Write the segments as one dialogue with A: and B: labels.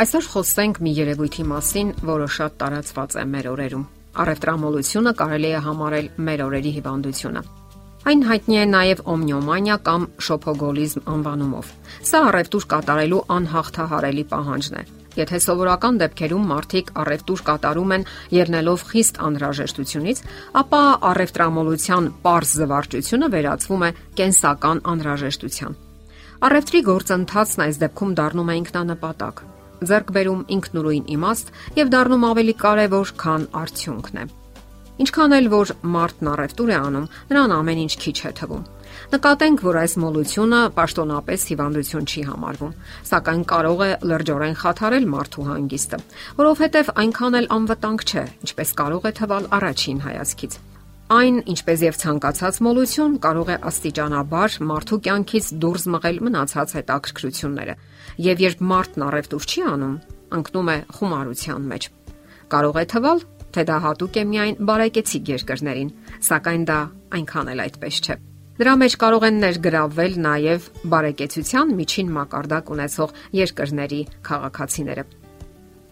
A: Այսօր խոսենք մի երևույթի մասին, որը շատ տարածված է մեր օրերում։ Առևտրամոլությունը կարելի է համարել մեր օրերի հիվանդությունը։ Այն հայտնի է նաև օմնիոմանիա կամ շոփոգոլիզմ անվանումով։ Սա առևտուր կատարելու անհաղթահարելի պահանջն է։ Եթե սովորական դեպքերում մարդիկ առևտուր կատարում են ելնելով խիստ անհրաժեշտությունից, ապա առևտրամոլության པարզ զվարճությունը վերածվում է կենսական անհրաժեշտության։ Առևտրի գործընթացն այս դեպքում դառնում է ինքնանպատակ ձեռք բերում ինքնուրույն իմաստ եւ դառնում ավելի կարեւոր, քան արդյունքն է։ Ինչքան էլ որ մարդն առևտուր է անում, նրան ամեն ինչ քիչ է թվում։ Նկատենք, որ այս մոլությունը պաշտոնապես հիվանդություն չի համարվում, սակայն կարող է լրջորեն խաթարել մարդու հանգիստը, որովհետև այնքան էլ անվտանգ չէ, ինչպես կարող է թվալ առաջին հայացքից։ Այն, ինչպես եւ ցանկացած մոլություն, կարող է աստիճանաբար մարդու կյանքից դուրս մղել մնացած հետաքրքրությունները։ Եվ երբ մարդն առևտուր չի անում, ընկնում է խումարության մեջ։ Կարող է թվալ, թե դա հատուկ է միայն բարեկեցիկ երկրներին, սակայն դա այնքան էլ այդպես չէ։ Դրա մեջ կարող են ներգրավվել նաև բարեկեցության միջին մակարդակ ունեցող երկրների քաղաքացիները։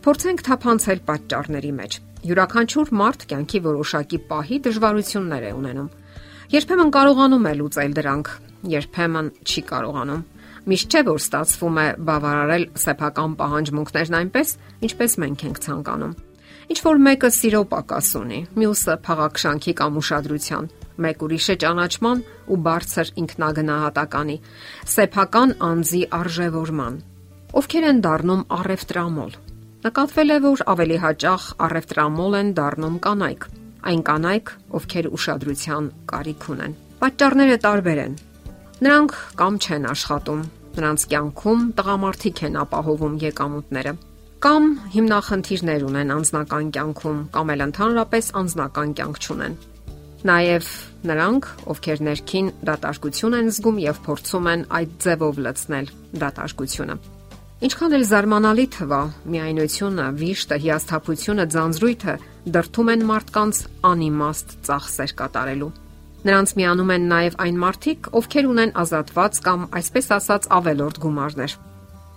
A: Փորձենք թափանցել պատճառների մեջ Յուրաքանչյուր մարդ կյանքի որոշակի պահի դժվարություններ է ունենում։ Երբեմն կարողանում է լուծել դրանք, երբեմն չի կարողանում։ Միշտ չէ որ ստացվում է բավարարել սեփական պահանջմունքներն այնպես, ինչպես մենք ենք ցանկանում։ Ինչ որ մեկը սիրո պակաս ունի, մյուսը փաղաքշանքի կամ ուշադրության, մեկ ուրիշը ճանաչման ու բարձր ինքնագնահատականի, սեփական անձի արժևորման։ Ովքեր են դառնում առևտրամոլ, Նկատվել է, որ ավելի հաճախ առևտրամոլ են դառնում կանայք։ Այն կանայք, ովքեր ուշադրության կարիք ունեն։ Պատճառները տարբեր են։ Նրանք կամ չեն աշխատում, նրանց կյանքում տղամարդիկ են ապահովում եկամուտները կամ հիմնախնդիրներ ունեն անձնական կյանքում կամ էլ ընդհանրապես անձնական կյանք չունեն։ Նաև նրանք, ովքեր ներքին դատարկություն են զգում եւ փորձում են այդ ձևով լցնել դատարկությունը։ Ինչքան էլ զարմանալի թվա, միայնությունը, վիշտը, հիասթափությունը, ձանձրույթը դրթում են մարդկանց անիմաստ ծախսեր կատարելու։ Նրանց միանում են նաև այն մարդիկ, ովքեր ունեն ազատված կամ այսպես ասած ավելորդ գումարներ,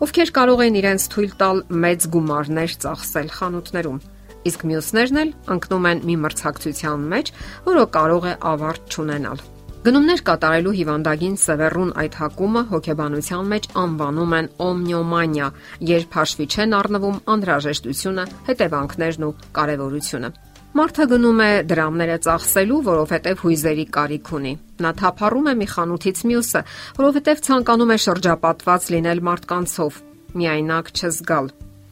A: ովքեր կարող են իրենց թույլ տալ մեծ գումարներ ծախսել խանութներում, իսկ մյուսներն էլ ընկնում են մի մրցակցության մեջ, որը կարող է ավարտ չունենալ։ Գնումներ կատարելու հիվանդագին սևեռուն այդ հակումը հոգեբանության մեջ անվանում են օմնիոմանիա, երբ հաշվի չեն առնվում անհրաժեշտությունը, հետևանքներն ու կարևորությունը։ Մարդը գնում է դրամները ծախսելու, որովհետև հույզերի կարիք ունի։ Նա թափառում է մի խանութից մյուսը, որովհետև ցանկանում է շրջապատված լինել մարդկանցով, միայնակ չզգալ։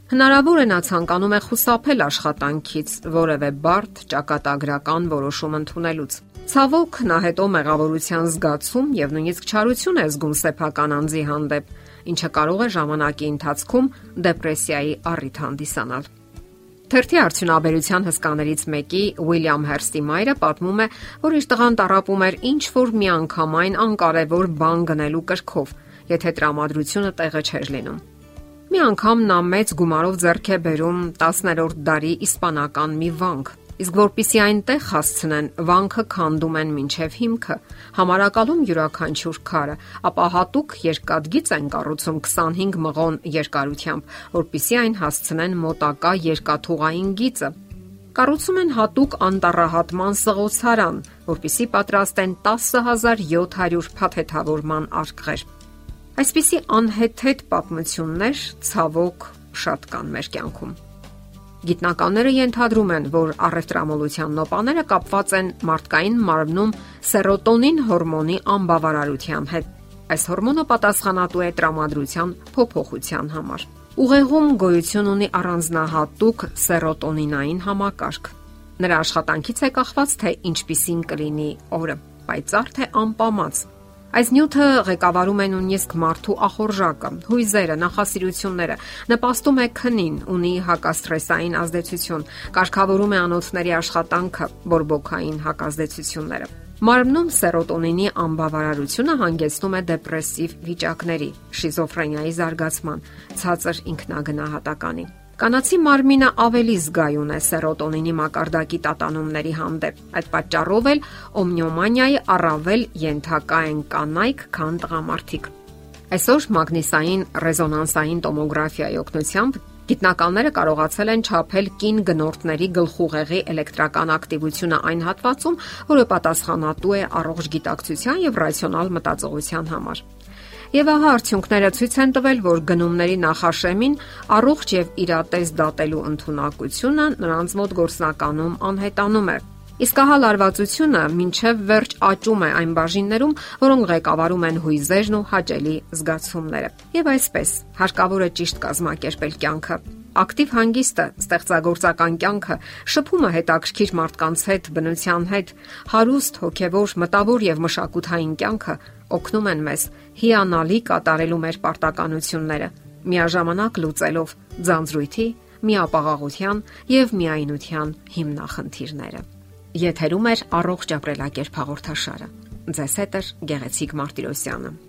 A: Հնարավոր է նա ցանկանում է խուսափել աշխատանքից, որևէ բարդ ճակատագրական որոշում ընդունելուց։ Ցավոք նա հետո մեղավորության զգացում եւ նույնիսկ չարություն է զգում սեփական անձի հանդեպ, ինչը կարող է ժամանակի ընթացքում դեպրեսիայի առիթ հանդիսանալ։ Թերթի արդյունաբերության հսկաներից մեկի Ուիլյամ Հերստի մայրը պատմում է, որ իր տղան տարապում էր ինչ որ միանգամայն անկարևոր բան գնելու կրքով, եթե տրամադրությունը տեղը չէր լինում։ Մի անգամ նա մեծ գումարով ձեռք է բերում 10-րդ դարի իսպանական մի վանք, Իսկ որpիսի այնտեղ հասցնեն, վանքը քանդում են մինչև հիմքը, համարակալում յուրաքանչյուր քարը, ապա հատուկ երկաթգիծ են կառուցում 25 մղոն երկարությամբ, որpիսի այն հասցնեն մոտակա երկաթուղային գիծը։ Կառուցում են հատուկ անտառահատման սղոցարան, որpիսի պատրաստեն 10700 փաթեթավորման արկղեր։ Այսպիսի անհեթեթ պատմություններ ցավոք շատ կան մեր կյանքում։ Գիտնականները ենթադրում են, որ առևտրամոլության նոպաները կապված են մարդկային մարմնում սերոտոնին հորմոնի անբավարարության հետ։ Այս հորմոնը պատասխանատու է տրամադրության փոփոխության համար։ Ուղեղում գոյություն ունի առանձնահատուկ սերոտոնինային համակարգ։ Նրա աշխատանքից է կախված, թե ինչպիսին կլինի օրը՝ պայծառ թե անպամած, Այս նյութը ղեկավարում է նույնիսկ մարդու ախորժակը, հույզերը, նախասիրությունները, նպաստում է քնին, ունի հակաստրեսային ազդեցություն, կարգավորում է անոթների աշխատանքը, բորբոքային հակազդեցությունները։ Մարմնում սերոտոնինի անբավարարությունը հանգեցնում է դեպրեսիվ վիճակների, շիզոֆրենիայի զարգացման, ցածր ինքնագնահատականի։ Կանացի մարմինը ավելի զգայուն է սերոտոնինի մակարդակի տատանումների հանդեպ։ Այդ պատճառով էլ օմնիոմանիայի առավել ենթակա են կանայք, քան տղամարդիկ։ Այսօր մագնիսային ռեզոնանսային տոմոգրաֆիայի օգնությամբ Գիտնականները կարողացել են չափել կին գնորդների գլխուղեղի էլեկտրական ակտիվությունը այն հատվածում, որը պատասխանատու է առողջ գիտակցության եւ ռացիոնալ մտածողության համար։ Եվ ահա արդյունքները ցույց են տվել, որ գնումների նախաշեմին առողջ եւ իրատես դատելու ընտունակությունը նրանց մոտ գործնականում անհետանում է։ Իսկ ահա լարվածությունը մինչև վերջ աճում է այն բաժիններում, որոնք ղեկավարում են հույզերն ու հաճելի զգացումները։ Եվ այսպես, հարկավոր է ճիշտ կազմակերպել կյանքը։ Ակտիվ հանգիստը, ստեղծագործական կյանքը, շփումը հետաքրքիր մարդկանց հետ, բնության հետ, հարուստ հոգևոր, մտավոր եւ մշակութային կյանքը օգնում են մեզ հիանալի կատարելու մեր պարտականությունները, միաժամանակ լուծելով ձանձրույթի, միապաղաղության եւ միայնության հիմնախնդիրները։ Եթերում է առողջ ապրելակերպ հաղորդաշարը։ Ձեզ հետ է Գեղեցիկ Մարտիրոսյանը։